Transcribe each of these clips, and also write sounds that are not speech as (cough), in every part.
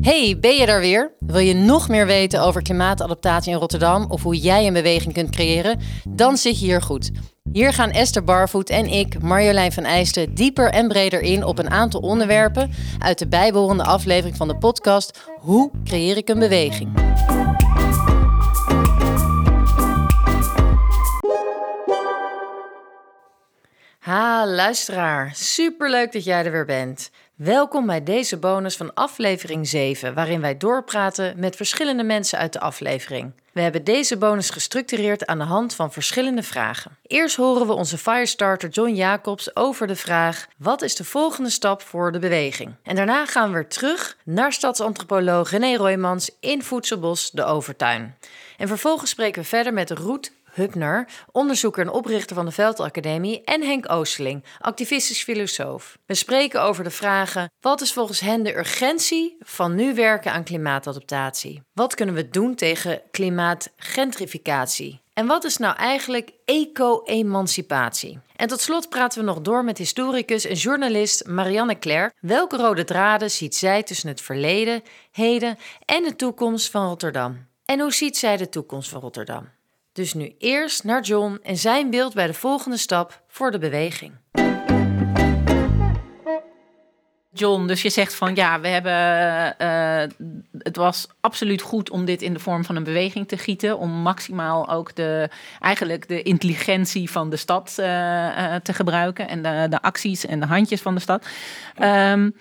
Hey, ben je daar weer? Wil je nog meer weten over klimaatadaptatie in Rotterdam of hoe jij een beweging kunt creëren? Dan zit je hier goed. Hier gaan Esther Barvoet en ik, Marjolein van Eijsten, dieper en breder in op een aantal onderwerpen uit de bijbehorende aflevering van de podcast Hoe creëer ik een beweging? Ha, luisteraar. Superleuk dat jij er weer bent. Welkom bij deze bonus van aflevering 7, waarin wij doorpraten met verschillende mensen uit de aflevering. We hebben deze bonus gestructureerd aan de hand van verschillende vragen. Eerst horen we onze firestarter John Jacobs over de vraag: wat is de volgende stap voor de beweging? En daarna gaan we weer terug naar stadsantropoloog René Roymans in Voedselbos de Overtuin. En vervolgens spreken we verder met Roet Hupner, onderzoeker en oprichter van de Veldacademie, en Henk Oosteling, activistisch filosoof. We spreken over de vragen: wat is volgens hen de urgentie van nu werken aan klimaatadaptatie? Wat kunnen we doen tegen klimaatgentrificatie? En wat is nou eigenlijk eco-emancipatie? En tot slot praten we nog door met historicus en journalist Marianne Klerk. Welke rode draden ziet zij tussen het verleden, heden en de toekomst van Rotterdam? En hoe ziet zij de toekomst van Rotterdam? Dus nu eerst naar John en zijn beeld bij de volgende stap voor de beweging. John, dus je zegt van ja, we hebben. Uh, het was absoluut goed om dit in de vorm van een beweging te gieten. Om maximaal ook de, eigenlijk de intelligentie van de stad uh, te gebruiken. En de, de acties en de handjes van de stad. Um,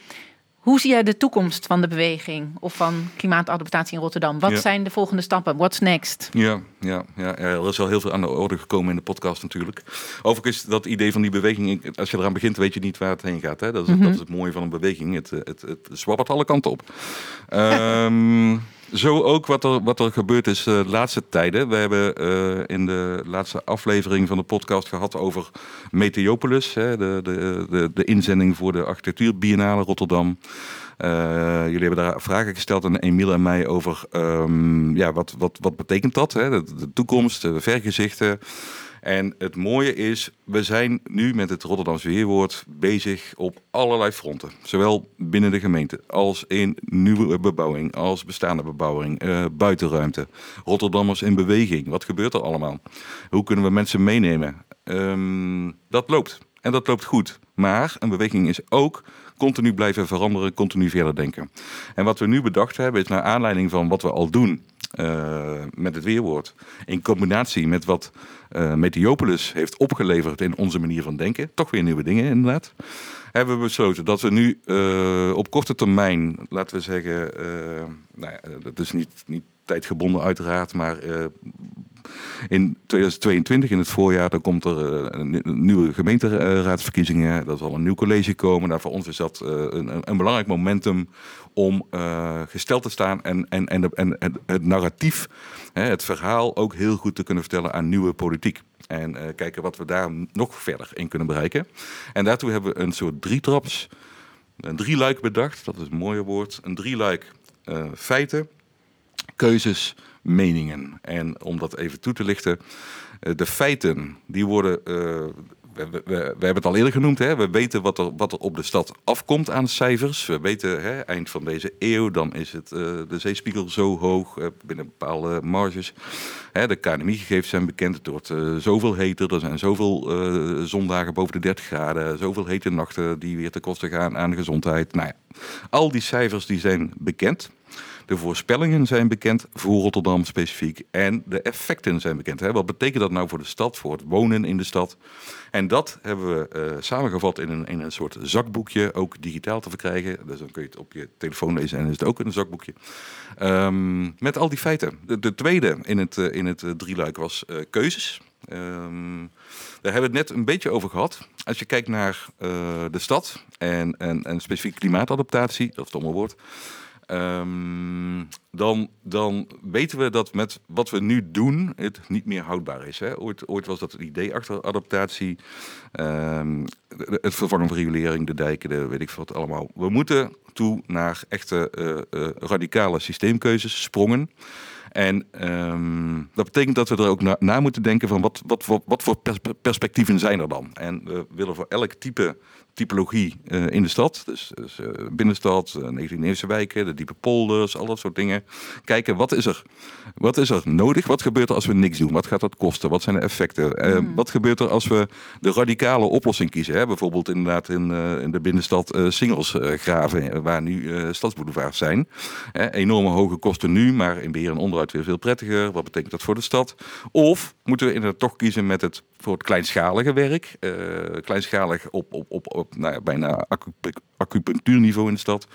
hoe zie jij de toekomst van de beweging of van klimaatadaptatie in Rotterdam? Wat zijn de volgende stappen? What's next? Ja, ja, ja, er is al heel veel aan de orde gekomen in de podcast natuurlijk. Overigens, dat idee van die beweging, als je eraan begint, weet je niet waar het heen gaat. Hè? Dat, is, dat is het mooie van een beweging. Het, het, het, het zwabbert alle kanten op. um, Zo ook wat er, wat er gebeurd is uh, de laatste tijden. We hebben uh, in de laatste aflevering van de podcast gehad over Meteopolis. Hè, de, de, de, inzending voor de architectuur Biennale Rotterdam. Uh, jullie hebben daar vragen gesteld aan Emiel en mij over um, ja, wat, wat, wat betekent dat? Hè? De, de toekomst, de vergezichten. En het mooie is, we zijn nu met het Rotterdamse Weerwoord bezig op allerlei fronten. Zowel binnen de gemeente als in nieuwe bebouwing, als bestaande bebouwing, uh, buitenruimte. Rotterdammers in beweging. Wat gebeurt er allemaal? Hoe kunnen we mensen meenemen? Um, dat loopt. En dat loopt goed. Maar een beweging is ook continu blijven veranderen, continu verder denken. En wat we nu bedacht hebben, is naar aanleiding van wat we al doen uh, met het weerwoord. In combinatie met wat uh, Meteopolis heeft opgeleverd in onze manier van denken. Toch weer nieuwe dingen inderdaad. Hebben we besloten dat we nu uh, op korte termijn, laten we zeggen, nou ja, dat is niet, niet tijdgebonden uiteraard, maar in 2022, in het voorjaar, dan komt er een nieuwe gemeenteraadsverkiezingen. Er zal een nieuw college komen. Nou, voor ons is dat een, een belangrijk momentum om uh, gesteld te staan en, en, en, en het, narratief, hè, het verhaal ook heel goed te kunnen vertellen aan nieuwe politiek. En kijken wat we daar nog verder in kunnen bereiken. En daartoe hebben we een soort drietraps, een drieluik bedacht. Dat is een mooie woord. Een drieluik uh, feiten, keuzes, meningen. En om dat even toe te lichten, de feiten die worden we, we, hebben het al eerder genoemd, hè? we weten wat er, wat er op de stad afkomt aan cijfers. We weten, hè, eind van deze eeuw, dan is het, uh, de zeespiegel zo hoog binnen bepaalde marges. Hè, de KNMI-gegevens zijn bekend, het wordt zoveel heter, er zijn zoveel zondagen boven de 30 graden, zoveel hete nachten die weer ten koste gaan aan gezondheid. Nou ja, al die cijfers die zijn bekend. De voorspellingen zijn bekend voor Rotterdam specifiek en de effecten zijn bekend. Hè? Wat betekent dat nou voor de stad, voor het wonen in de stad? En dat hebben we uh, samengevat in een, een soort zakboekje, ook digitaal te verkrijgen. Dus dan kun je het op je telefoon lezen en is het ook in een zakboekje. Um, met al die feiten. De, de tweede in het, uh, in het uh, drieluik was keuzes. Um, daar hebben we het net een beetje over gehad. Als je kijkt naar de stad en, en, en specifiek klimaatadaptatie, dat is het woord. Um, dan, dan weten we dat met wat we nu doen het niet meer houdbaar is. Hè? Ooit, ooit was dat het idee achter adaptatie, um, het vervangen van regulering, de dijken, de weet ik wat allemaal. We moeten toe naar echte uh, uh, radicale systeemkeuzes, sprongen. En ehm, dat betekent dat we er ook na, na moeten denken van wat, wat, wat, wat voor perspectieven zijn er dan? En we willen voor elk type typologie uh, in de stad. Dus, dus uh, binnenstad, uh, 19e wijken, de diepe polders, al dat soort dingen. Kijken, wat is, er, wat is er nodig? Wat gebeurt er als we niks doen? Wat gaat dat kosten? Wat zijn de effecten? Mm. Wat gebeurt er als we de radicale oplossing kiezen? Hè? Bijvoorbeeld inderdaad in, in de binnenstad singles graven, waar nu stadsboulevards zijn. enorme hoge kosten nu, maar in beheer en onderhoud weer veel prettiger. Wat betekent dat voor de stad? Of moeten we inderdaad toch kiezen met het voor het kleinschalige werk. kleinschalig op, op, op op nou ja, bijna acupunctuurniveau in de stad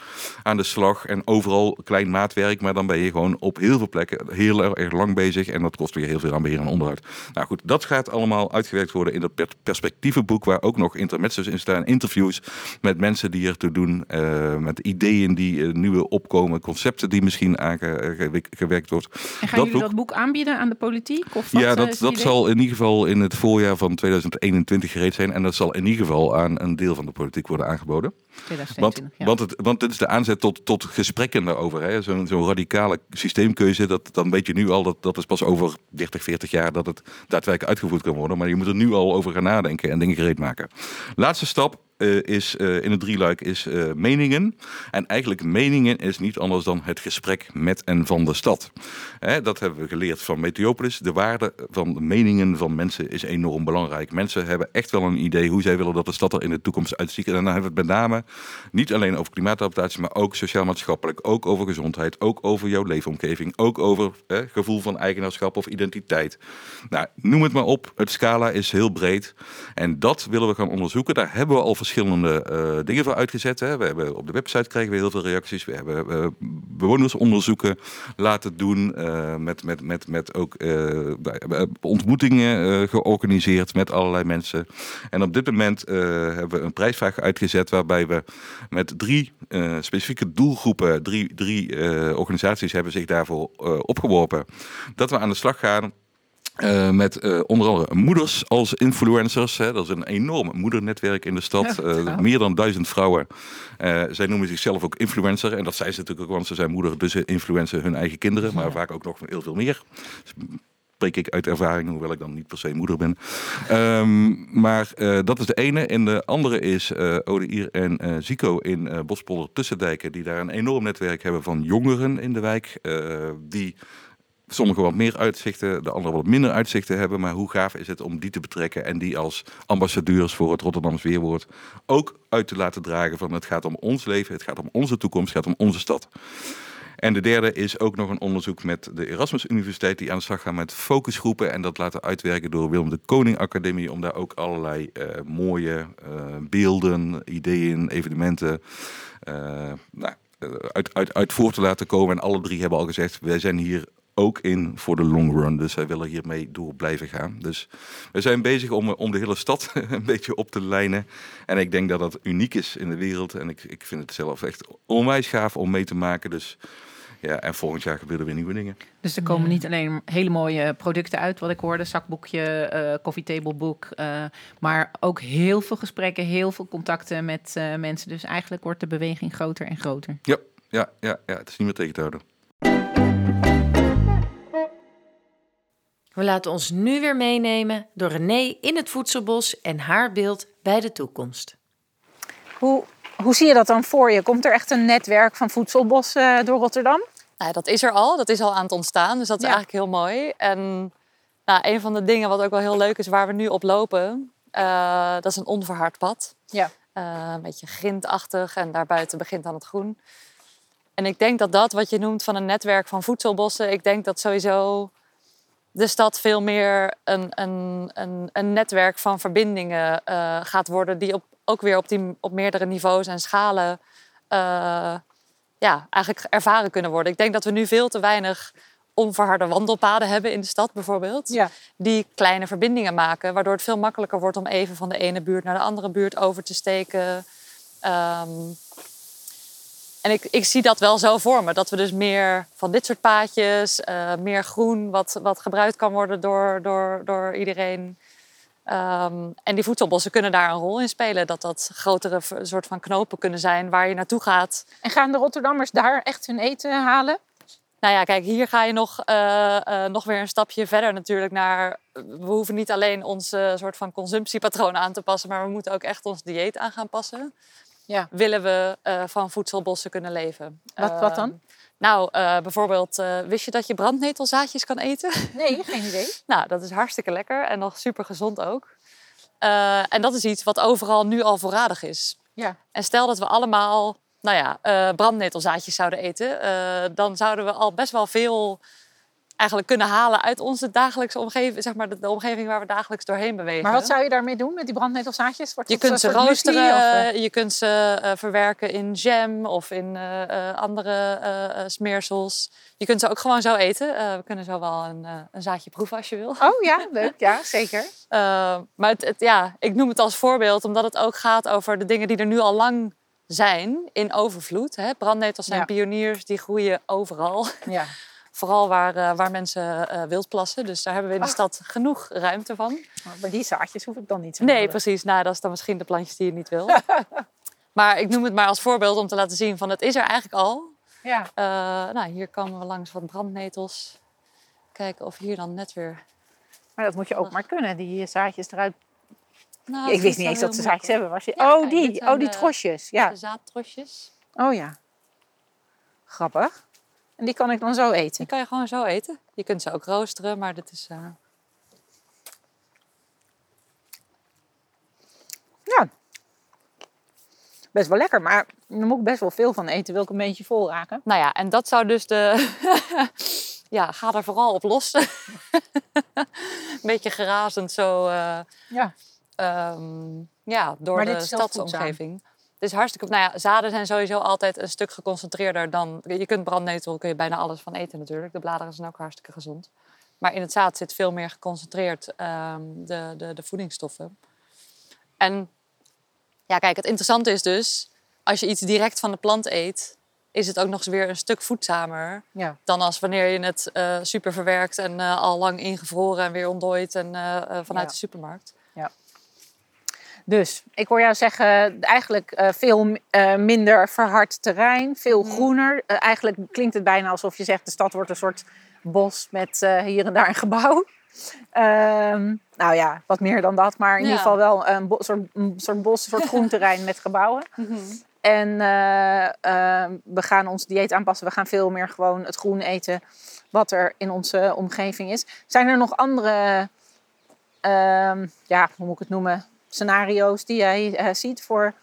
aan de slag. En overal klein maatwerk, maar dan ben je gewoon op heel veel plekken heel erg lang bezig. En dat kost weer heel veel aan beheer en onderhoud. Nou goed, dat gaat allemaal uitgewerkt worden in dat perspectievenboek, waar ook nog intermezzo's in staan. Interviews met mensen die ertoe doen, uh, met ideeën die uh, nieuwe opkomen, concepten die misschien aangewerkt wordt. En gaan dat jullie boek, dat boek aanbieden aan de politiek? Of ja, dat, uh, dat zal in ieder geval in het voorjaar van 2021 gereed zijn. En dat zal in ieder geval aan een deel van de politiek worden aangeboden. Want, want, het, want dit is de aanzet tot, tot gesprekken daarover. Zo'n zo radicale systeemkeuze, dat, dan weet je nu al dat dat is pas over 30, 40 jaar dat het daadwerkelijk uitgevoerd kan worden. Maar je moet er nu al over gaan nadenken en dingen gereed maken. Laatste stap, uh, is uh, in het drieluik is uh, meningen. En eigenlijk meningen is niet anders dan het gesprek met en van de stad. Hè, dat hebben we geleerd van Meteopolis. De waarde van de meningen van mensen is enorm belangrijk. Mensen hebben echt wel een idee hoe zij willen dat de stad er in de toekomst uitziet. En dan hebben we het met name niet alleen over klimaatadaptatie, maar ook sociaal-maatschappelijk, ook over gezondheid, ook over jouw leefomgeving, ook over gevoel van eigenaarschap of identiteit. Nou, noem het maar op. Het scala is heel breed. En dat willen we gaan onderzoeken. Daar hebben we al verschillende uh, dingen voor uitgezet. Hè. We hebben op de website krijgen we heel veel reacties. We hebben uh, bewonersonderzoeken laten doen. Uh, met, met, met, met ook ontmoetingen georganiseerd met allerlei mensen. En op dit moment hebben we een prijsvraag uitgezet waarbij we met drie specifieke doelgroepen, drie, drie organisaties hebben zich daarvoor opgeworpen. Dat we aan de slag gaan uh, met uh, onder andere moeders als influencers. Hè. Dat is een enorm moedernetwerk in de stad. Ja, uh, meer dan duizend vrouwen. zij noemen zichzelf ook influencer. En dat zijn ze natuurlijk ook, want ze zijn moeder, dus influencen hun eigen kinderen. Maar vaak ook nog heel veel meer. Dus spreek ik uit ervaring, hoewel ik dan niet per se moeder ben. Um, maar dat is de ene. En de andere is Odeir en Zico in Bospolder Tussendijken. Die daar een enorm netwerk hebben van jongeren in de wijk. die sommigen wat meer uitzichten, de anderen wat minder uitzichten hebben. Maar hoe gaaf is het om die te betrekken en die als ambassadeurs voor het Rotterdams Weerwoord ook uit te laten dragen van het gaat om ons leven, het gaat om onze toekomst, het gaat om onze stad. En de derde is ook nog een onderzoek met de Erasmus Universiteit die aan de slag gaat met focusgroepen en dat laten uitwerken door Willem de Koning Academie om daar ook allerlei uh, mooie uh, beelden, ideeën, evenementen uh, nou, uit, uit, uit voor te laten komen. En alle drie hebben al gezegd, wij zijn hier ook in voor de long run. Dus wij willen hiermee door blijven gaan. Dus we zijn bezig om, om de hele stad (laughs) een beetje op te lijnen. En ik denk dat dat uniek is in de wereld. En ik, ik vind het zelf echt onwijs gaaf om mee te maken. Dus ja, en volgend jaar gebeuren er weer nieuwe dingen. Dus er komen niet alleen hele mooie producten uit, wat ik hoorde, zakboekje, uh, koffietableboek, uh, maar ook heel veel gesprekken, heel veel contacten met uh, mensen. Dus eigenlijk wordt de beweging groter en groter. Ja, ja, ja, ja het is niet meer tegen te houden. We laten ons nu weer meenemen door René in het voedselbos en haar beeld bij de toekomst. Hoe, hoe zie je dat dan voor je? Komt er echt een netwerk van voedselbos uh, door Rotterdam? Nou, dat is er al. Dat is al aan het ontstaan. Dus dat is ja. eigenlijk heel mooi. En nou, een van de dingen wat ook wel heel leuk is, waar we nu op lopen, uh, dat is een onverhard pad. Ja. Uh, een beetje grindachtig en daarbuiten begint dan het groen. En ik denk dat dat wat je noemt van een netwerk van voedselbossen, ik denk dat sowieso de stad veel meer een, een, een, een netwerk van verbindingen uh, gaat worden, die op, ook weer op, die, op meerdere niveaus en schalen uh, ja, eigenlijk ervaren kunnen worden. Ik denk dat we nu veel te weinig onverharde wandelpaden hebben in de stad bijvoorbeeld. Ja. Die kleine verbindingen maken, waardoor het veel makkelijker wordt om even van de ene buurt naar de andere buurt over te steken. Um, en ik, ik zie dat wel zo voor me. Dat we dus meer van dit soort paadjes, uh, meer groen, wat, wat gebruikt kan worden door, door, door iedereen. Um, en die voedselbossen kunnen daar een rol in spelen. Dat dat grotere soort van knopen kunnen zijn waar je naartoe gaat. En gaan de Rotterdammers daar echt hun eten halen? Nou ja, kijk, hier ga je nog, eh, eh, nog weer een stapje verder natuurlijk naar... We hoeven niet alleen ons eh, soort van consumptiepatroon aan te passen... maar we moeten ook echt ons dieet aan gaan passen. Ja. Willen we eh, van voedselbossen kunnen leven. Wat- wat dan? Eh, nou, eh, bijvoorbeeld, eh, wist je dat je brandnetelzaadjes kan eten? (laughs) Nee, geen idee. (laughs) Nou, dat is hartstikke lekker en nog super gezond ook. En dat is iets wat overal nu al voorradig is. Ja. En stel dat we allemaal, nou ja, brandnetelzaadjes zouden eten, dan zouden we al best wel veel eigenlijk kunnen halen uit onze dagelijkse omgeving, zeg maar de, de omgeving waar we dagelijks doorheen bewegen. Maar wat zou je daarmee doen met die brandnetelzaadjes? Wordt Je dat kunt een ze muesli roosteren, of, eh? je kunt ze eh, verwerken in jam of in eh, eh, andere eh, eh, smeersels. Je kunt ze ook gewoon zo eten. Eh, we kunnen zo wel een, eh, een zaadje proeven als je wil. Oh ja, leuk. Ja, zeker. (laughs) Maar het, het- ja, ik noem het als voorbeeld omdat het ook gaat over de dingen die er nu al lang zijn in overvloed. Hè? Brandnetels zijn Ja. pioniers, die groeien overal. Ja. (laughs) Vooral waar, eh, waar mensen eh wild plassen. Dus daar hebben we in de Ah. stad genoeg ruimte van. Maar die zaadjes hoef ik dan niet te Nee, precies. Nou, dat is dan misschien de plantjes die je niet wil. (laughs) maar ik noem het maar als voorbeeld om te laten zien van het is er eigenlijk al. Ja. Uh, nou, hier komen we langs wat brandnetels. Kijken of hier dan net weer... Maar dat moet je ook maar kunnen, die zaadjes eruit. Nou, ik wist is niet eens dat ze zaadjes hebben. Was je... Ja, oh, die. Oh, die trosjes. Ja. De zaadtrosjes. Oh ja. Grappig. En die kan ik dan zo eten. Die kan je gewoon zo eten. Je kunt ze ook roosteren, maar dit is... eh, Ja. Best wel lekker, maar daar moet ik best wel veel van eten. Wil ik een beetje vol raken. Nou ja, en dat zou dus de... (laughs) ja, ga er vooral op los. (laughs) een beetje gerazend zo... eh, Ja. ehm, ja, door Maar de stadsomgeving. Is hartstikke... Nou ja, zaden zijn sowieso altijd een stuk geconcentreerder dan... Je kunt brandnetel, kun je bijna alles van eten natuurlijk. De bladeren zijn ook hartstikke gezond. Maar in het zaad zit veel meer geconcentreerd ehm, de, de, de voedingsstoffen. En ja, kijk, het interessante is dus... Als je iets direct van de plant eet... is het ook nog eens weer een stuk voedzamer... Ja. dan als wanneer je het eh, super verwerkt... en eh, al lang ingevroren en weer ontdooid... en eh, vanuit Ja. de supermarkt. Dus ik hoor jou zeggen, eigenlijk eh, veel eh, minder verhard terrein, veel Mhm. groener. Eh, eigenlijk klinkt het bijna alsof je zegt, de stad wordt een soort bos met hier en daar een gebouw. Ehm, nou ja, wat meer dan dat, maar in Ja. ieder geval wel een, bo- soort, een soort bos, een soort (laughs) groen terrein met gebouwen. En eh, eh, we gaan ons dieet aanpassen. We gaan veel meer gewoon het groen eten wat er in onze omgeving is. Zijn er nog andere, ehm, ja, hoe moet ik het noemen, scenario's die jij eh, ziet voor,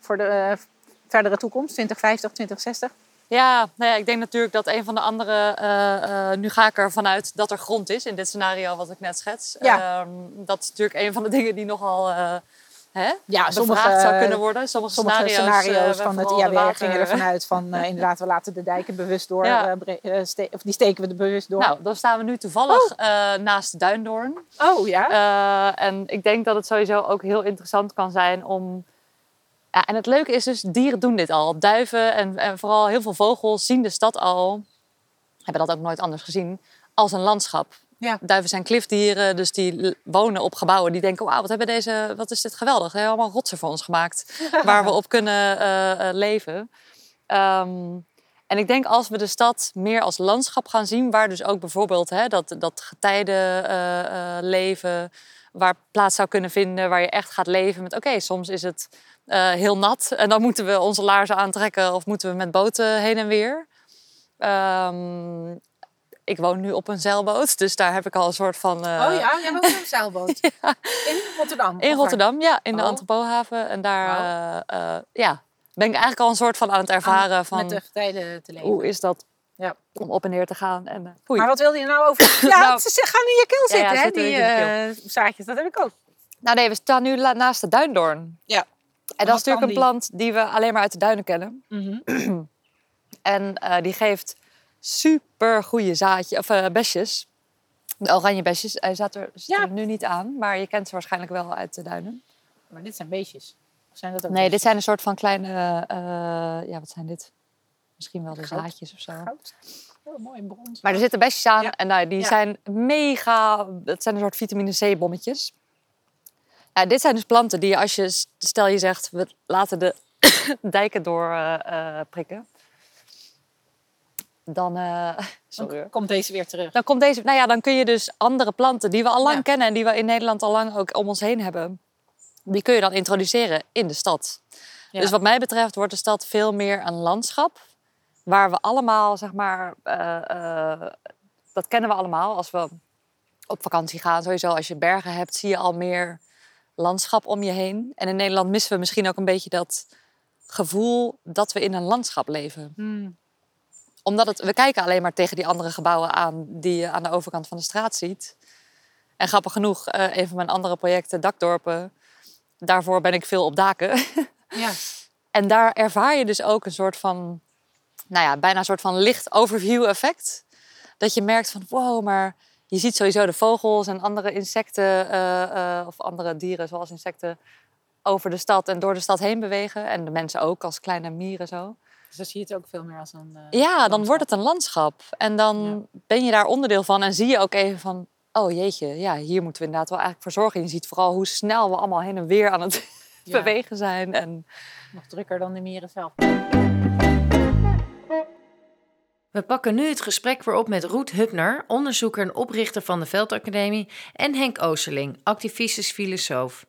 voor de eh, verdere toekomst, 2050, 2060? Ja, nou ja, ik denk natuurlijk dat een van de andere... eh, nu ga ik ervan uit dat er grond is in dit scenario wat ik net schets. Ja. Ehm, dat is natuurlijk een van de (laughs) dingen die nogal hè, Ja, bevraagd zou kunnen worden. Sommige, Sommige scenario's, scenario's, eh, van het IAWR water- gingen ervan uit van eh, inderdaad, we laten de dijken bewust door, Ja. eh, eh, ste- of die steken we er bewust door. Nou, dan staan we nu toevallig eh, naast Duindoorn. oh ja? Eh, en ik denk dat het sowieso ook heel interessant kan zijn om. Ja, en het leuke is dus, dieren doen dit al. Duiven en, en vooral heel veel vogels zien de stad al, hebben dat ook nooit anders gezien, als een landschap. Ja. Duiven zijn klifdieren, dus die wonen op gebouwen. Die denken, wauw, wat, hebben deze, wat is dit geweldig. Ze hebben allemaal rotsen voor ons gemaakt, (laughs) waar we op kunnen eh, eh, leven. Ehm, en ik denk als we de stad meer als landschap gaan zien, waar dus ook bijvoorbeeld hè, dat, dat getijden eh, leven, waar plaats zou kunnen vinden, waar je echt gaat leven met, oké, soms is het heel nat en dan moeten we onze laarzen aantrekken of moeten we met boten heen en weer. Ehm, ik woon nu op een zeilboot, dus daar heb ik al een soort van. eh, oh ja, jij bent op een zeilboot. (laughs) In Rotterdam? In? Rotterdam, ja, in de Oh. Antropohaven. En daar eh, eh, ja, ben ik eigenlijk al een soort van aan het ervaren van Met de getijden te leven. hoe is dat Ja. om op en neer te gaan. En, eh. Maar wat wilde je nou over? (laughs) Ja, Nou, ze gaan in je keel ja, zitten, hè? Die eh, zaadjes. Dat heb ik ook. Nou nee, we staan nu naast de duindoorn. Ja. En dat is natuurlijk een plant die we alleen maar uit de duinen kennen. Mhm. (clears throat) En eh, die geeft super goede zaadjes, of eh, besjes. De oranje besjes. Hij zat er, zit Ja. er nu niet aan, maar je kent ze waarschijnlijk wel uit de duinen. Maar dit zijn beestjes. Of zijn dat ook Nee, dit zijn een soort van kleine, eh, ja, wat zijn dit? Misschien wel de Goud. zaadjes of zo. Goud. Oh, mooi brons. Maar er zitten besjes aan Ja. en nou, die Ja. zijn mega. Het zijn een soort vitamine C-bommetjes. Nou, dit zijn dus planten die als je, stel je zegt, we laten de (coughs) dijken door eh, prikken. Dan. eh, (laughs) sorry. hoor. Dan komt deze weer terug. Dan komt deze. Nou ja, dan kun je dus andere planten die we al lang Ja. kennen en die we in Nederland al lang ook om ons heen hebben, die kun je dan introduceren in de stad. Ja. Dus wat mij betreft wordt de stad veel meer een landschap waar we allemaal, zeg maar, eh, eh, dat kennen we allemaal als we op vakantie gaan. Sowieso als je bergen hebt, zie je al meer landschap om je heen. En in Nederland missen we misschien ook een beetje dat gevoel dat we in een landschap leven omdat het, we kijken alleen maar tegen die andere gebouwen aan die je aan de overkant van de straat ziet. En grappig genoeg, eh, een van mijn andere projecten, Dakdorpen, daarvoor ben ik veel op daken. (laughs) Ja. en daar ervaar je dus ook een soort van, nou ja, bijna een soort van licht overview effect. Dat je merkt van, wow, maar je ziet sowieso de vogels en andere insecten eh, eh, of andere dieren zoals insecten over de stad en door de stad heen bewegen. En de mensen ook als kleine mieren zo. Dus dan zie je het ook veel meer als een. eh, Ja, dan landschap. wordt het een landschap. En dan ben je daar onderdeel van en zie je ook even van... Oh jeetje, ja, hier moeten we inderdaad wel eigenlijk voor zorgen. Je ziet vooral hoe snel we allemaal heen en weer aan het (laughs) Ja. bewegen zijn. En nog drukker dan de mieren zelf. We pakken nu het gesprek weer op met Roet Hupner, onderzoeker en oprichter van de Veldacademie, en Henk Oosterling, activistisch filosoof.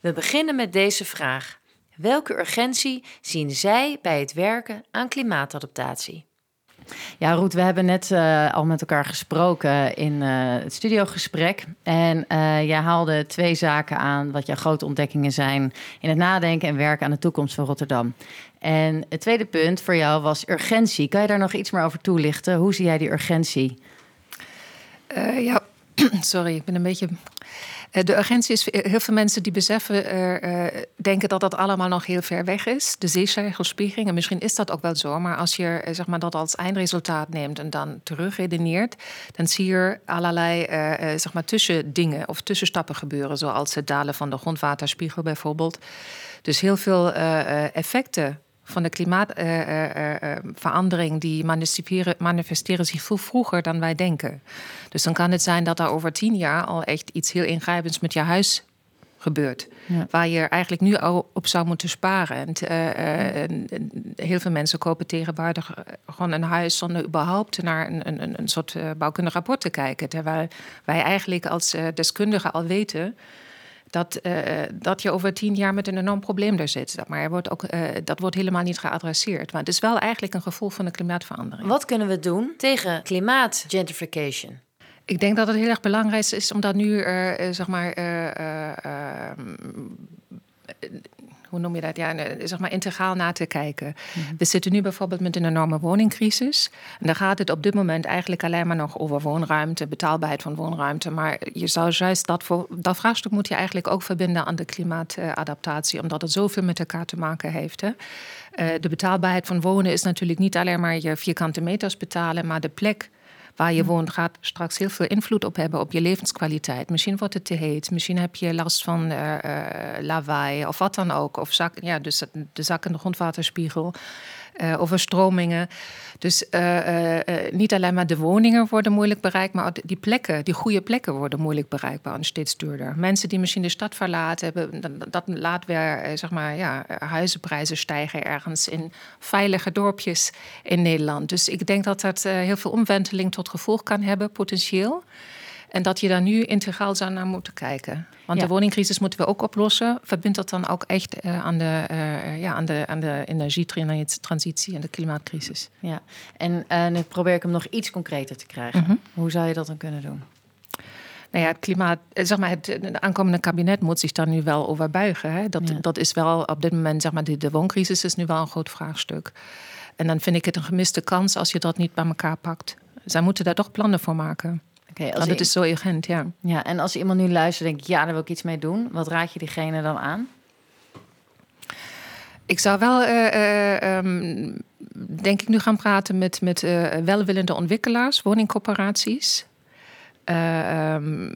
We beginnen met deze vraag. Welke urgentie zien zij bij het werken aan klimaatadaptatie? Ja, Roet, we hebben net eh, al met elkaar gesproken in eh, het studiogesprek. En eh, jij haalde twee zaken aan wat jouw grote ontdekkingen zijn in het nadenken en werken aan de toekomst van Rotterdam. En het tweede punt voor jou was urgentie. Kan je daar nog iets meer over toelichten? Hoe zie jij die urgentie? Eh, ja, (clears throat) sorry, ik ben een beetje. Eh, de urgentie is heel veel mensen die beseffen, eh, eh, denken dat dat allemaal nog heel ver weg is. De zeespiegelspiegeling. En misschien is dat ook wel zo. Maar als je eh, zeg maar, dat als eindresultaat neemt en dan terugredeneert, dan zie je allerlei eh, eh, zeg maar, tussendingen of tussenstappen gebeuren. Zoals het dalen van de grondwaterspiegel bijvoorbeeld. Dus heel veel eh, eh, effecten van de klimaatverandering, die manifesteren, manifesteren zich veel vroeger dan wij denken. Dus dan kan het zijn dat er over tien jaar al echt iets heel ingrijpends met je huis gebeurt. Ja. Waar je eigenlijk nu al op zou moeten sparen. En, eh, eh, en- en heel veel mensen kopen tegenwoordig eh, gewoon een huis zonder überhaupt naar een, een, een- soort eh, bouwkundig rapport te kijken. Terwijl wij eigenlijk als eh, deskundigen al weten dat, eh, dat je over tien jaar met een enorm probleem er zit. Maar er wordt ook, eh, dat wordt helemaal niet geadresseerd. Maar het is wel eigenlijk een gevolg van de klimaatverandering. Wat kunnen we doen tegen klimaatgentrification? Ik denk dat het heel erg belangrijk is om dat nu, eh, zeg maar, hoe noem je dat? Ja, zeg maar integraal na te kijken. We zitten nu bijvoorbeeld met een enorme woningcrisis. En daar gaat het op dit moment eigenlijk alleen maar nog over woonruimte, betaalbaarheid van woonruimte. Maar je zou juist dat, voor, dat vraagstuk moet je eigenlijk ook verbinden aan de klimaatadaptatie, omdat het zoveel met elkaar te maken heeft. Hè? Eh, de betaalbaarheid van wonen is natuurlijk niet alleen maar je vierkante meters betalen, maar de plek waar je woont gaat straks heel veel invloed op hebben op je levenskwaliteit. Misschien wordt het te heet, misschien heb je last van eh, lawaai of wat dan ook. Of zak, ja, dus de zakkende grondwaterspiegel. Eh overstromingen. Dus eh, eh, niet alleen maar de woningen worden moeilijk bereikt, maar die plekken, die goede plekken worden moeilijk bereikbaar en steeds duurder. Mensen die misschien de stad verlaten hebben, dat, dat laat weer, zeg maar, ja, huizenprijzen stijgen ergens in veilige dorpjes in Nederland. Dus ik denk dat dat heel veel omwenteling tot gevolg kan hebben, potentieel. En dat je daar nu integraal zou naar moeten kijken. Want Ja. de woningcrisis moeten we ook oplossen. Verbind dat dan ook echt eh, aan, de, eh, ja, aan, de, aan de energietransitie en de klimaatcrisis. Ja, en eh, nu probeer ik hem nog iets concreter te krijgen. Mhm. Hoe zou je dat dan kunnen doen? Nou ja, het klimaat, eh, zeg maar, het het aankomende kabinet moet zich daar nu wel over buigen. Hè? Dat, Ja. dat is wel op dit moment, zeg maar, de, de wooncrisis is nu wel een groot vraagstuk. En dan vind ik het een gemiste kans als je dat niet bij elkaar pakt. Zij moeten daar toch plannen voor maken. Als het i- is zo urgent, ja. ja, en als iemand nu luistert en denkt, ja, daar wil ik iets mee doen. Wat raad je diegene dan aan? Ik zou wel, eh, eh, ehm, denk ik, nu gaan praten met, met eh, welwillende ontwikkelaars, woningcorporaties. Eh, ehm,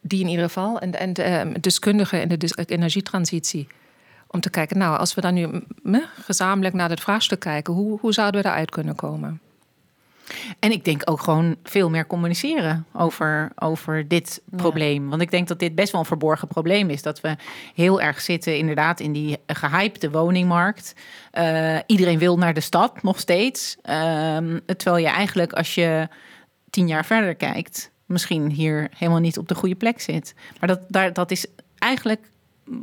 die in ieder geval, en, en eh, deskundigen in de energietransitie. Om te kijken, nou, als we dan nu gezamenlijk naar het vraagstuk kijken, hoe, hoe zouden we daaruit kunnen komen? En ik denk ook gewoon veel meer communiceren over, over dit probleem. Want ik denk dat dit best wel een verborgen probleem is. Dat we heel erg zitten inderdaad in die gehypte woningmarkt. Uh, iedereen wil naar de stad nog steeds. Uh, terwijl je eigenlijk als je tien jaar verder kijkt... misschien hier helemaal niet op de goede plek zit. Maar dat, daar, dat is eigenlijk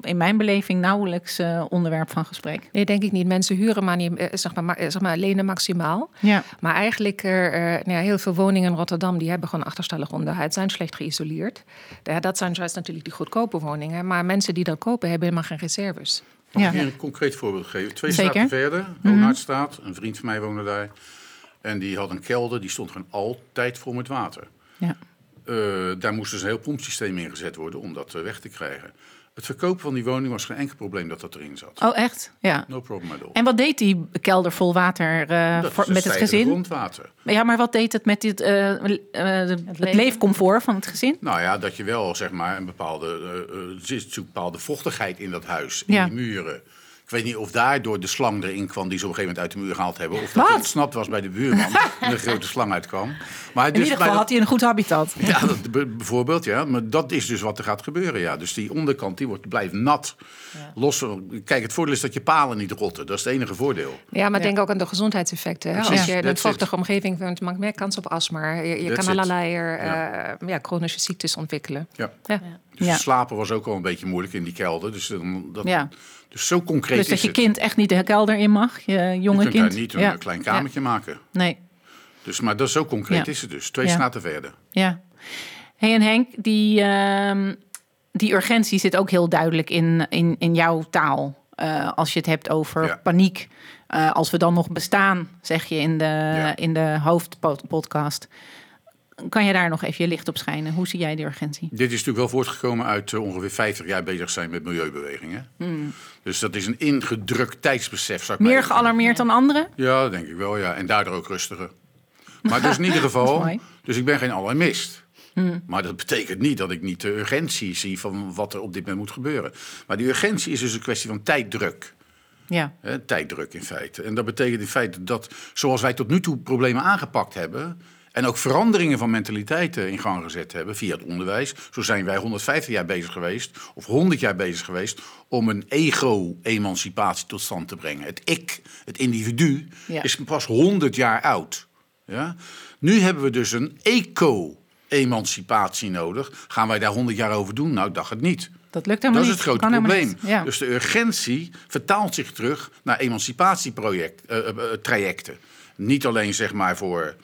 in mijn beleving nauwelijks uh, onderwerp van gesprek. Nee, denk ik niet. Mensen huren maar niet, zeg maar, zeg maar lenen maximaal. Ja. Maar eigenlijk, uh, nou ja, heel veel woningen in Rotterdam die hebben gewoon achterstallig onderhoud, zijn slecht geïsoleerd. Ja, dat zijn juist natuurlijk die goedkope woningen. Maar mensen die dat kopen hebben helemaal geen reserves. Mag ik hier een concreet voorbeeld geven? Twee Zeker. straten verder, Oonaardstraat, een vriend van mij woonde daar. En die had een kelder, die stond gewoon altijd vol met water. Ja. Uh, daar moest dus een heel pompsysteem ingezet worden om dat weg te krijgen. Het verkopen van die woning was geen enkel probleem dat dat erin zat. Oh, echt? Ja. No problem at all. En wat deed die kelder vol water uh, voor, met het gezin? grondwater. Ja, maar wat deed het met dit, uh, uh, het, het leefcomfort van het gezin? Nou ja, dat je wel zeg maar een bepaalde, uh, bepaalde vochtigheid in dat huis, in Ja. die muren. Ik weet niet of daardoor de slang erin kwam die ze op een gegeven moment uit de muur gehaald hebben. Of dat het ontsnapt was bij de buurman (laughs) en een grote slang uitkwam. Maar In dus ieder bij geval dat- had hij een goed habitat. (laughs) Ja, dat, bijvoorbeeld, ja. Maar dat is dus wat er gaat gebeuren, ja. Dus die onderkant, die wordt, blijft nat. Los, kijk, het voordeel is dat je palen niet rotten. Dat is het enige voordeel. Ja, maar denk ook aan de gezondheidseffecten. Hè? Precies, Als je in een vochtige omgeving woont, maak meer kans op astma. Je, kan allerlei eh, Ja. ja, chronische ziektes ontwikkelen. Ja. Dus Ja. slapen was ook al een beetje moeilijk in die kelder. Dus, dan, dat, Ja. dus zo concreet Dus dat je het. kind echt niet de kelder in mag, je je jonge kunt kind. daar niet een ja. klein kamertje maken. Nee, Dus, maar dat zo concreet is het dus. Twee straten verder. ja. Hey, en Henk, die, ehm, die urgentie zit ook heel duidelijk in, in, in jouw taal. Eh, als je het hebt over Ja. paniek. Eh, als we dan nog bestaan, zeg je in de, Ja. in de hoofdpodcast. Kan je daar nog even je licht op schijnen? Hoe zie jij die urgentie? Dit is natuurlijk wel voortgekomen uit eh, ongeveer 50 jaar bezig zijn met milieubewegingen. Dus dat is een ingedrukt tijdsbesef. Zou ik Meer gealarmeerd dan anderen? Ja, denk ik wel, ja. En daardoor ook rustiger. Maar (laughs) dus in ieder geval, dus ik ben geen alarmist. Maar dat betekent niet dat ik niet de urgentie zie van wat er op dit moment moet gebeuren. Maar die urgentie is dus een kwestie van tijddruk. Ja. Hè, tijddruk in feite. En dat betekent in feite dat zoals wij tot nu toe problemen aangepakt hebben. En ook veranderingen van mentaliteiten in gang gezet hebben via het onderwijs. Zo zijn wij 150 jaar bezig geweest, of 100 jaar bezig geweest, om een ego-emancipatie tot stand te brengen. Het ik, het individu, Ja. is pas 100 jaar oud. Ja? Nu hebben we dus een eco-emancipatie nodig. Gaan wij daar 100 jaar over doen? Nou, ik dacht het niet. Dat lukt helemaal Dat is niet. het grote probleem. niet. Ja. Dus de urgentie vertaalt zich terug naar emancipatietrajecten. Niet alleen zeg maar voor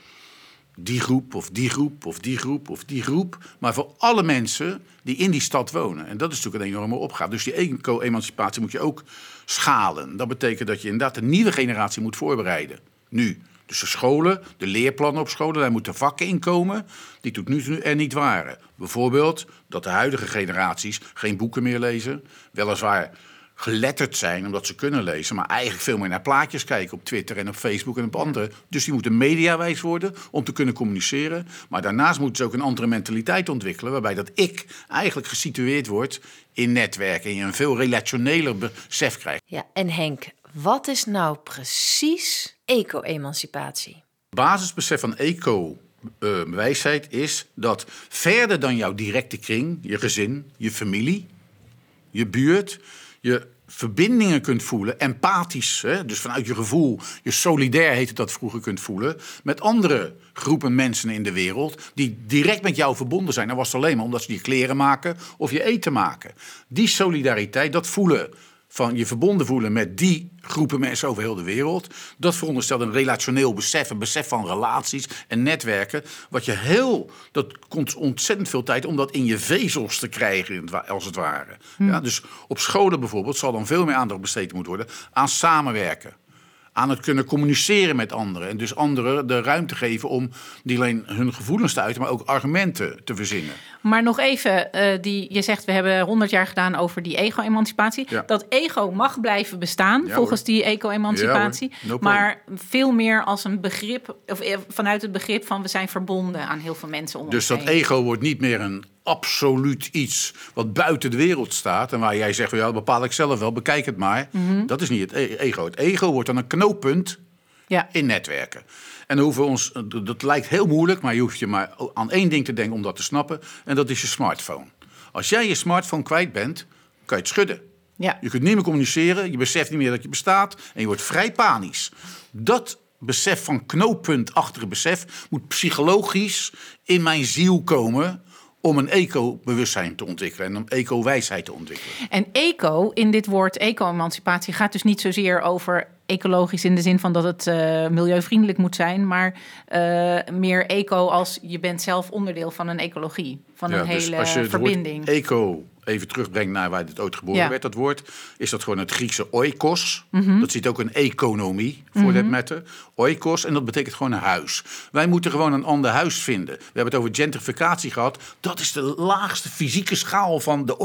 die groep of die groep of die groep of die groep, maar voor alle mensen die in die stad wonen. En dat is natuurlijk een enorme opgave. Dus die eco-emancipatie moet je ook schalen. Dat betekent dat je inderdaad de nieuwe generatie moet voorbereiden. Nu. Dus de scholen, de leerplannen op scholen, daar moeten vakken in komen die tot nu toe er niet waren. Bijvoorbeeld dat de huidige generaties geen boeken meer lezen. Weliswaar geletterd zijn omdat ze kunnen lezen, maar eigenlijk veel meer naar plaatjes kijken op Twitter en op Facebook en op andere. Dus die moeten mediawijs worden om te kunnen communiceren. Maar daarnaast moeten ze ook een andere mentaliteit ontwikkelen, waarbij dat ik eigenlijk gesitueerd wordt in netwerken en je een veel relationeler besef krijgt. Ja, en Henk, wat is nou precies eco-emancipatie? basisbesef van eco-wijsheid is dat verder dan jouw directe kring, je gezin, je familie, je buurt, je verbindingen kunt voelen, empathisch, hè, dus vanuit je gevoel, je solidair heette dat vroeger kunt voelen, met andere groepen mensen in de wereld die direct met jou verbonden zijn. Dan was het alleen maar omdat ze je kleren maken of je eten maken. Die solidariteit, dat voelen van je verbonden voelen met die groepen mensen over heel de wereld. Dat veronderstelt een relationeel besef, een besef van relaties en netwerken. Wat je heel, dat komt ontzettend veel tijd om dat in je vezels te krijgen, als het ware. Ja, dus op scholen bijvoorbeeld zal dan veel meer aandacht besteed moeten worden aan samenwerken. Aan het kunnen communiceren met anderen. En dus anderen de ruimte geven om niet alleen hun gevoelens te uiten, maar ook argumenten te verzinnen. Maar nog even, eh, die, je zegt we hebben 100 jaar gedaan over die ego-emancipatie. Ja. Dat ego mag blijven bestaan Ja, volgens hoor. die eco-emancipatie. Ja. No maar veel meer als een begrip, of eh, vanuit het begrip van we zijn verbonden aan heel veel mensen om Dus dat ego wordt niet meer een absoluut iets wat buiten de wereld staat. En waar jij zegt, ja, dat bepaal ik zelf wel, bekijk het maar. Mhm. Dat is niet het e- ego. Het ego wordt dan een knooppunt Ja. in netwerken. En dan hoeven we ons, dat- dat lijkt heel moeilijk, maar je hoeft je maar aan één ding te denken om dat te snappen. En dat is je smartphone. Als jij je smartphone kwijt bent, kan je het schudden. Ja. Je kunt niet meer communiceren, je beseft niet meer dat je bestaat en je wordt vrij panisch. Dat besef van knooppuntachtige besef moet psychologisch in mijn ziel komen om een eco-bewustzijn te ontwikkelen en om eco-wijsheid te ontwikkelen. En eco, in dit woord eco-emancipatie, gaat dus niet zozeer over ecologisch in de zin van dat het eh, milieuvriendelijk moet zijn, maar eh, meer eco als je bent zelf onderdeel van een ecologie, van een dus hele als je verbinding. eco even terugbrengt naar waar dit ooit geboren Ja. werd, dat woord, is dat gewoon het Griekse oikos. Mhm. Dat zit ook een economie voor dat matter. Oikos, en dat betekent gewoon een huis. Wij moeten gewoon een ander huis vinden. We hebben het over gentrificatie gehad. Dat is de laagste fysieke schaal van de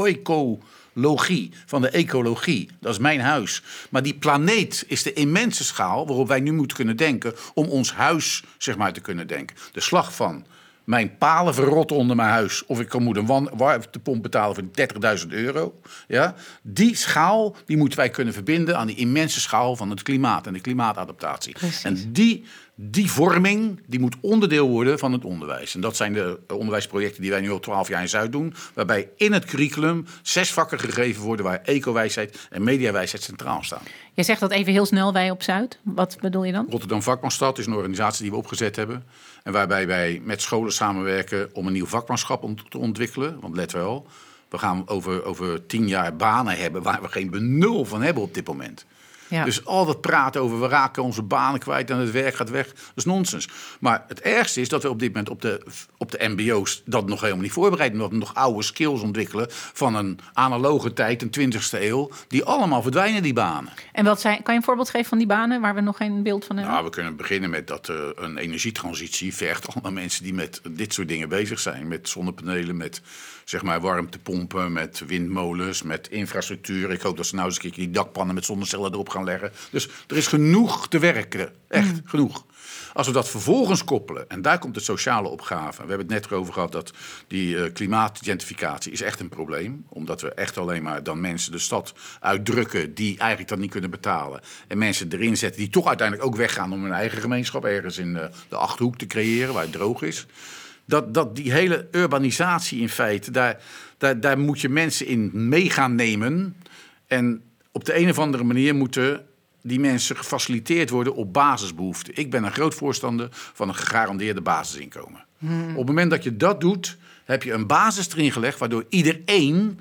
oikologie, van de ecologie. Dat is mijn huis. Maar die planeet is de immense schaal waarop wij nu moeten kunnen denken om ons huis zeg maar, te kunnen denken. De slag van mijn palen verrotten onder mijn huis. Of ik kan moet een warmtepomp betalen voor 30.000 euro. Ja? Die schaal die moeten wij kunnen verbinden aan die immense schaal van het klimaat en de klimaatadaptatie. En die, die vorming die moet onderdeel worden van het onderwijs. En dat zijn de onderwijsprojecten die wij nu al 12 jaar in Zuid doen. Waarbij in het curriculum zes vakken gegeven worden waar eco-wijsheid en mediawijsheid centraal staan. Jij zegt dat even heel snel, wij op Zuid. Wat bedoel je dan? Rotterdam Vakmanstad is een organisatie die we opgezet hebben. En waarbij wij met scholen samenwerken om een nieuw vakmanschap ont- te ontwikkelen. Want let wel, we gaan over, over tien jaar banen hebben waar we geen benul van hebben op dit moment. Ja. Dus al dat praten over we raken onze banen kwijt en het werk gaat weg, dat is nonsens. Maar het ergste is dat we op dit moment op de, op de MBO's dat nog helemaal niet voorbereiden. Omdat we nog oude skills ontwikkelen van een analoge tijd, een 20ste eeuw. Die allemaal verdwijnen, die banen. En wat zijn, kan je een voorbeeld geven van die banen waar we nog geen beeld van hebben? Nou, we kunnen beginnen met dat eh, een energietransitie vergt allemaal mensen die met dit soort dingen bezig zijn. Met zonnepanelen, met zeg maar warmtepompen, met windmolens, met infrastructuur. Ik hoop dat ze nou eens een keer die dakpannen met zonnecellen erop gaan leggen. Dus er is genoeg te werken. Echt, genoeg. Als we dat vervolgens koppelen, en daar komt de sociale opgave. We hebben het net erover gehad dat die eh, klimaatgentrificatie is echt een probleem. Omdat we echt alleen maar dan mensen de stad uitdrukken die eigenlijk dat niet kunnen betalen. En mensen erin zetten die toch uiteindelijk ook weggaan om hun eigen gemeenschap ergens in de, de Achterhoek te creëren, waar het droog is. Dat, dat die hele urbanisatie in feite, daar, daar, daar moet je mensen in mee gaan nemen. En op de een of andere manier moeten die mensen gefaciliteerd worden op basisbehoeften. Ik ben een groot voorstander van een gegarandeerde basisinkomen. Op het moment dat je dat doet, heb je een basis erin gelegd waardoor iedereen,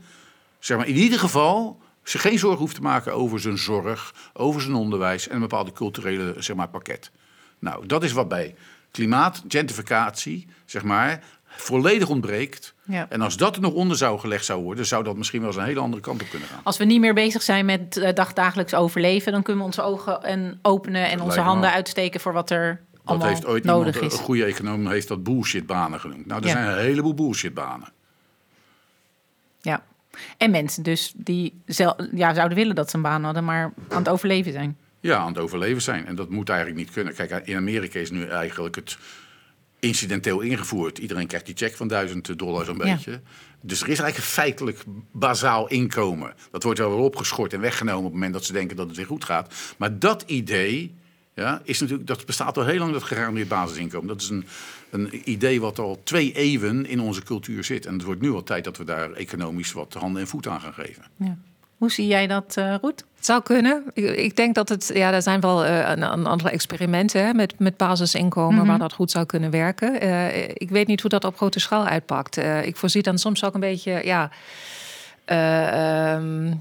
zeg maar in ieder geval, zich geen zorgen hoeft te maken over zijn zorg, over zijn onderwijs en een bepaalde culturele zeg maar, pakket. Nou, dat is wat bij klimaat, gentrificatie, zeg maar, volledig ontbreekt. Ja. En als dat er nog onder zou gelegd zou worden, zou dat misschien wel eens een hele andere kant op kunnen gaan. Als we niet meer bezig zijn met eh, dagdagelijks overleven, dan kunnen we onze ogen en openen en onze handen uitsteken voor wat er Dat allemaal heeft ooit nodig iemand, is. een goede econoom heeft dat bullshitbanen genoemd. Nou, er Ja. zijn een heleboel bullshitbanen. Ja. En mensen dus die zel- ja, zouden willen dat ze een baan hadden, maar aan het overleven zijn. Ja, aan het overleven zijn. En dat moet eigenlijk niet kunnen. Kijk, in Amerika is nu eigenlijk het incidenteel ingevoerd. Iedereen krijgt die check van 1000 dollar zo'n Ja. beetje. Dus er is eigenlijk een feitelijk bazaal inkomen. Dat wordt wel weer opgeschort en weggenomen op het moment dat ze denken dat het weer goed gaat. Maar dat idee ja, is natuurlijk, dat bestaat al heel lang, dat gegarandeerd basisinkomen. Dat is een, een idee wat al twee eeuwen in onze cultuur zit. En het wordt nu al tijd dat we daar economisch wat handen en voeten aan gaan geven. Ja. Hoe zie jij dat, eh Roet? Het zou kunnen. Ik, ik denk dat het, ja, er zijn wel eh, een, een aantal experimenten hè, met, met basisinkomen waar dat goed zou kunnen werken. Eh, ik weet niet hoe dat op grote schaal uitpakt. Eh, ik voorzie dan soms ook een beetje, ja, ehm,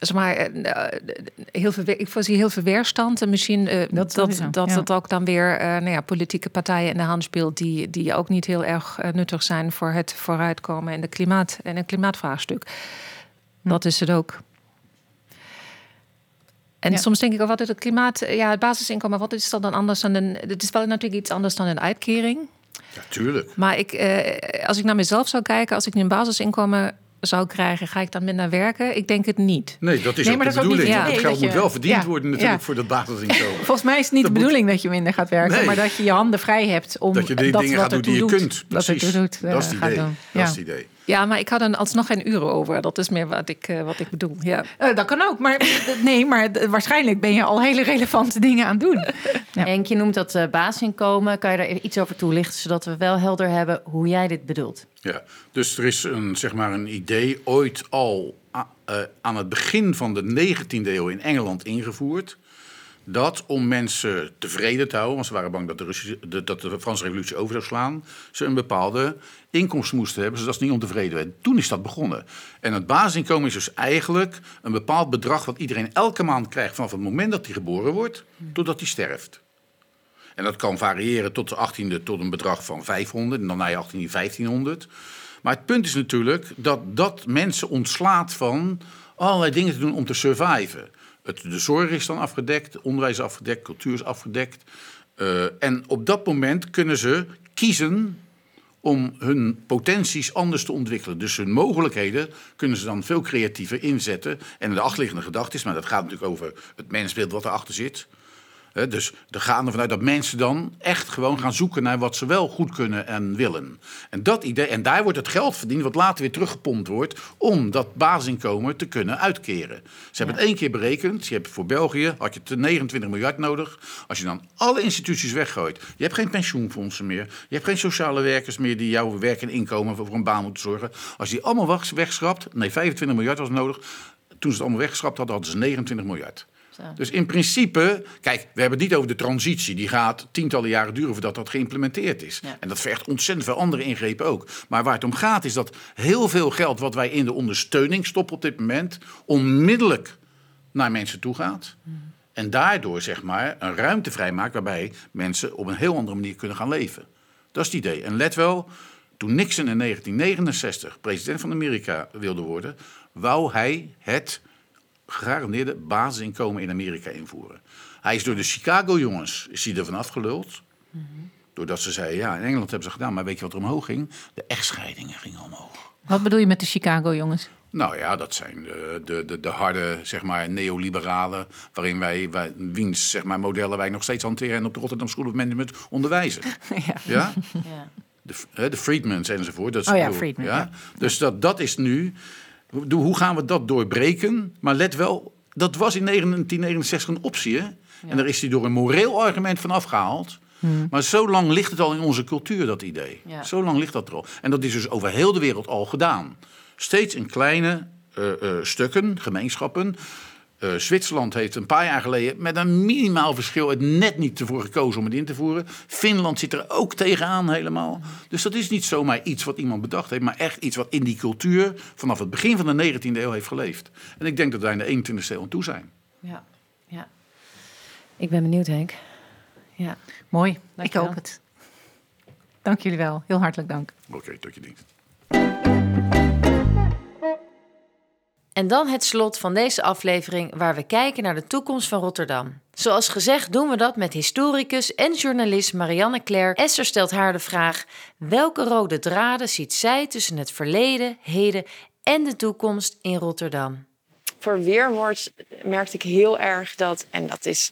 zeg maar, heel veel, ik voorzie heel veel weerstand en misschien Dat dat, sowieso, dat, ja. het ook dan weer nou ja, politieke partijen in de hand speelt die, die ook niet heel erg nuttig zijn voor het vooruitkomen in de klimaat en het klimaatvraagstuk. Dat is het ook. En Ja. soms denk ik ook altijd het klimaat, eh, ja, het basisinkomen, wat is dat dan anders dan een. Het is wel natuurlijk iets anders dan een uitkering. Ja, tuurlijk. Maar ik, eh, als ik naar mezelf zou kijken, als ik nu een basisinkomen zou krijgen, ga ik dan minder werken? Ik denk het niet. Nee, dat is Nee, ook maar de dat is ook niet bedoeling. het idee geld dat moet je- wel verdiend Ja, worden natuurlijk ja. voor dat basisinkomen. (laughs) Volgens mij is het niet de Dat moet- bedoeling dat je minder gaat werken, Nee. maar dat je je handen vrij hebt om dat je die dingen wat gaat doen die je kunt. dat Precies. doet, eh, dat is het gaat idee. doen. Dat Ja. is het idee. Ja, maar ik had er alsnog geen uren over. Dat is meer wat ik, eh, wat ik bedoel. Ja. Eh, dat kan ook, maar (laughs) nee, maar waarschijnlijk ben je al hele relevante dingen aan het doen. (laughs) Ja. Henk, je noemt dat eh basisinkomen. Kan je daar iets over toelichten, zodat we wel helder hebben hoe jij dit bedoelt? Ja, dus er is een, zeg maar een idee ooit al eh, aan het begin van de 19e eeuw in Engeland ingevoerd. Dat om mensen tevreden te houden, want ze waren bang dat de, dat de Franse revolutie over zou slaan, ze een bepaalde inkomsten moesten hebben, zodat ze niet ontevreden werden. Toen is dat begonnen. En het basisinkomen is dus eigenlijk een bepaald bedrag wat iedereen elke maand krijgt vanaf het moment dat hij geboren wordt, totdat hij sterft. En dat kan variëren tot de 18e tot een bedrag van 500 en dan na je 18e 1500. Maar het punt is natuurlijk dat dat mensen ontslaat van allerlei dingen te doen om te surviven. De zorg is dan afgedekt, onderwijs afgedekt, cultuur is afgedekt. Eh, en op dat moment kunnen ze kiezen om hun potenties anders te ontwikkelen. Dus hun mogelijkheden kunnen ze dan veel creatiever inzetten. En de achterliggende gedachte is, maar dat gaat natuurlijk over het mensbeeld wat erachter zit. Dus er gaan ervan uit dat mensen dan echt gewoon gaan zoeken naar wat ze wel goed kunnen en willen. En, dat idee, en daar wordt het geld verdiend wat later weer teruggepompt wordt om dat basisinkomen te kunnen uitkeren. Ze hebben het één keer berekend. Je hebt voor België had je te 29 miljard nodig. Als je dan alle instituties weggooit. Je hebt geen pensioenfondsen meer. Je hebt geen sociale werkers meer die jouw werk en inkomen voor een baan moeten zorgen. Als je die allemaal weg- wegschrapt, nee 25 miljard was nodig. Toen ze het allemaal weggeschrapt hadden, hadden ze 29 miljard. Dus in principe, kijk, we hebben het niet over de transitie. Die gaat tientallen jaren duren voordat dat geïmplementeerd is. Ja. En dat vergt ontzettend veel andere ingrepen ook. Maar waar het om gaat is dat heel veel geld wat wij in de ondersteuning stoppen op dit moment... onmiddellijk naar mensen toe gaat. En daardoor zeg maar een ruimte vrijmaakt waarbij mensen op een heel andere manier kunnen gaan leven. Dat is het idee. En let wel, toen Nixon in 1969 president van Amerika wilde worden, wou hij het gegarandeerde basisinkomen in Amerika invoeren. Hij is door de Chicago-jongens is hij ervan afgeluld. Doordat ze zeiden, ja, in Engeland hebben ze gedaan, maar weet je wat er omhoog ging? De echtscheidingen gingen omhoog. Wat bedoel je met de Chicago jongens? Nou ja, dat zijn de, de, de, de harde, zeg maar, neoliberalen... waarin wij, wij wiens, zeg maar, modellen wij nog steeds hanteren... en op de Rotterdam School of Management onderwijzen. (laughs) Ja. Ja? Ja. De, hè, de Friedmans enzovoort. Dat is Oh ja, Friedman, ja. Dus dat, dat is nu... Hoe gaan we dat doorbreken? Maar let wel, dat was in 1969 een optie. Hè? En daar is hij door een moreel argument van afgehaald. Maar zo lang ligt het al in onze cultuur, dat idee. Ja. Zo lang ligt dat er al. En dat is dus over heel de wereld al gedaan. Steeds in kleine eh, eh, stukken, gemeenschappen. Eh, Zwitserland heeft een paar jaar geleden met een minimaal verschil het net niet ervoor gekozen om het in te voeren. Finland zit er ook tegenaan helemaal. Dus dat is niet zomaar iets wat iemand bedacht heeft, maar echt iets wat in die cultuur vanaf het begin van de 19e eeuw heeft geleefd. En ik denk dat wij in de 21e eeuw aan toe zijn. Ja. ja. Ik ben benieuwd, Henk. Ja. Mooi, ik hoop het. Dank jullie wel, heel hartelijk dank. Oké, tot je dienst. En dan het slot van deze aflevering waar we kijken naar de toekomst van Rotterdam. Zoals gezegd doen we dat met historicus en journalist Marianne Klerk. Esther stelt haar de vraag: welke rode draden ziet zij tussen het verleden, heden en de toekomst in Rotterdam? voor weerwoord merkte ik heel erg dat, en dat, is,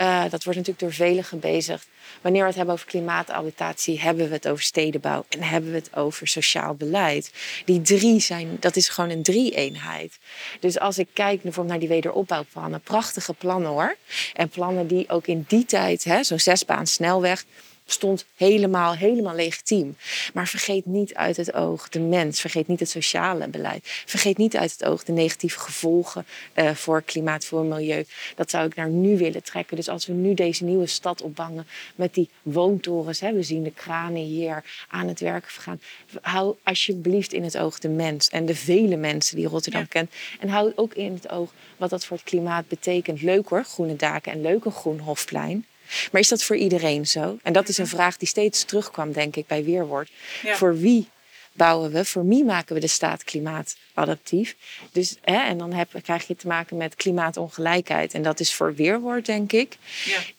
eh, dat wordt natuurlijk door velen gebezigd. Wanneer we het hebben over klimaatadaptatie, hebben we het over stedenbouw en hebben we het over sociaal beleid. Die drie zijn, dat is gewoon een drie-eenheid. Dus als ik kijk bijvoorbeeld naar die wederopbouwplannen, prachtige plannen hoor. En plannen die ook in die tijd, zo'n zesbaan snelweg, stond helemaal, helemaal legitiem. Maar vergeet niet uit het oog de mens. Vergeet niet het sociale beleid. Vergeet niet uit het oog de negatieve gevolgen eh, voor klimaat, voor milieu. Dat zou ik naar nu willen trekken. Dus als we nu deze nieuwe stad opbangen met die woontorens. Hè, we zien de kranen hier aan het werk gaan. Hou alsjeblieft in het oog de mens en de vele mensen die Rotterdam kent. En hou ook in het oog wat dat voor het klimaat betekent. Leuk hoor, groene daken en leuk een groen hofplein. Maar is dat voor iedereen zo? En dat is een vraag die steeds terugkwam, denk ik, bij Weerwoord. Voor wie bouwen we? Voor wie maken we de staat klimaatadaptief? Dus, hè, en dan heb, krijg je te maken met klimaatongelijkheid. En dat is voor Weerwoord, denk ik,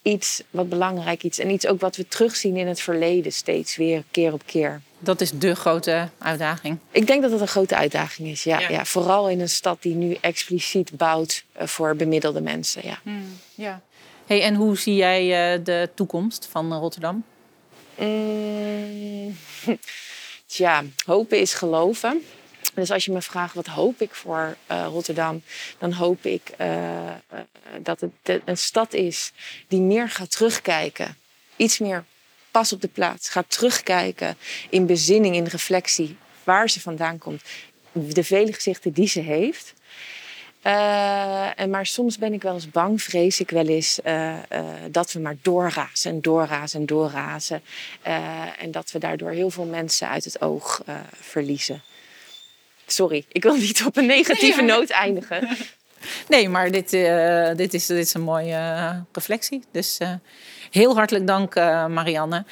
iets wat belangrijk is. En iets ook wat we terugzien in het verleden steeds weer, keer op keer. Dat is de grote uitdaging. Ik denk dat dat een grote uitdaging is, ja. ja. vooral in een stad die nu expliciet bouwt eh, voor bemiddelde mensen, ja. Ja. En hoe zie jij eh, de toekomst van Rotterdam? Mm, (laughs) Tja, hopen is geloven. Dus als je me vraagt wat hoop ik voor eh, Rotterdam, dan hoop ik eh, dat het een stad is die meer gaat terugkijken. Iets meer pas op de plaats. Gaat terugkijken in bezinning, in reflectie, waar ze vandaan komt. De vele gezichten die ze heeft. Eh, en maar soms ben ik wel eens bang, vrees ik wel eens, eh, eh, dat we maar doorrazen en doorrazen en doorrazen. En dat we daardoor heel veel mensen uit het oog verliezen. Sorry, ik wil niet op een negatieve noot eindigen. Nee, maar dit, dit, is, dit is een mooie reflectie. Dus heel hartelijk dank, Marianne.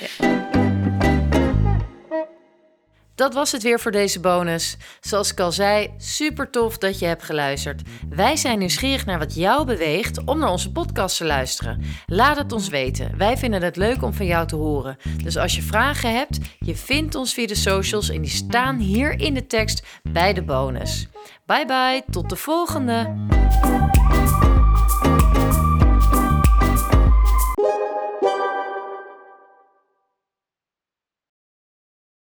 Dat was het weer voor deze bonus. Zoals ik al zei, super tof dat je hebt geluisterd. Wij zijn nieuwsgierig naar wat jou beweegt om naar onze podcast te luisteren. Laat het ons weten. Wij vinden het leuk om van jou te horen. Dus als je vragen hebt, je vindt ons via de socials en die staan hier in de tekst bij de bonus. Bye bye, tot de volgende.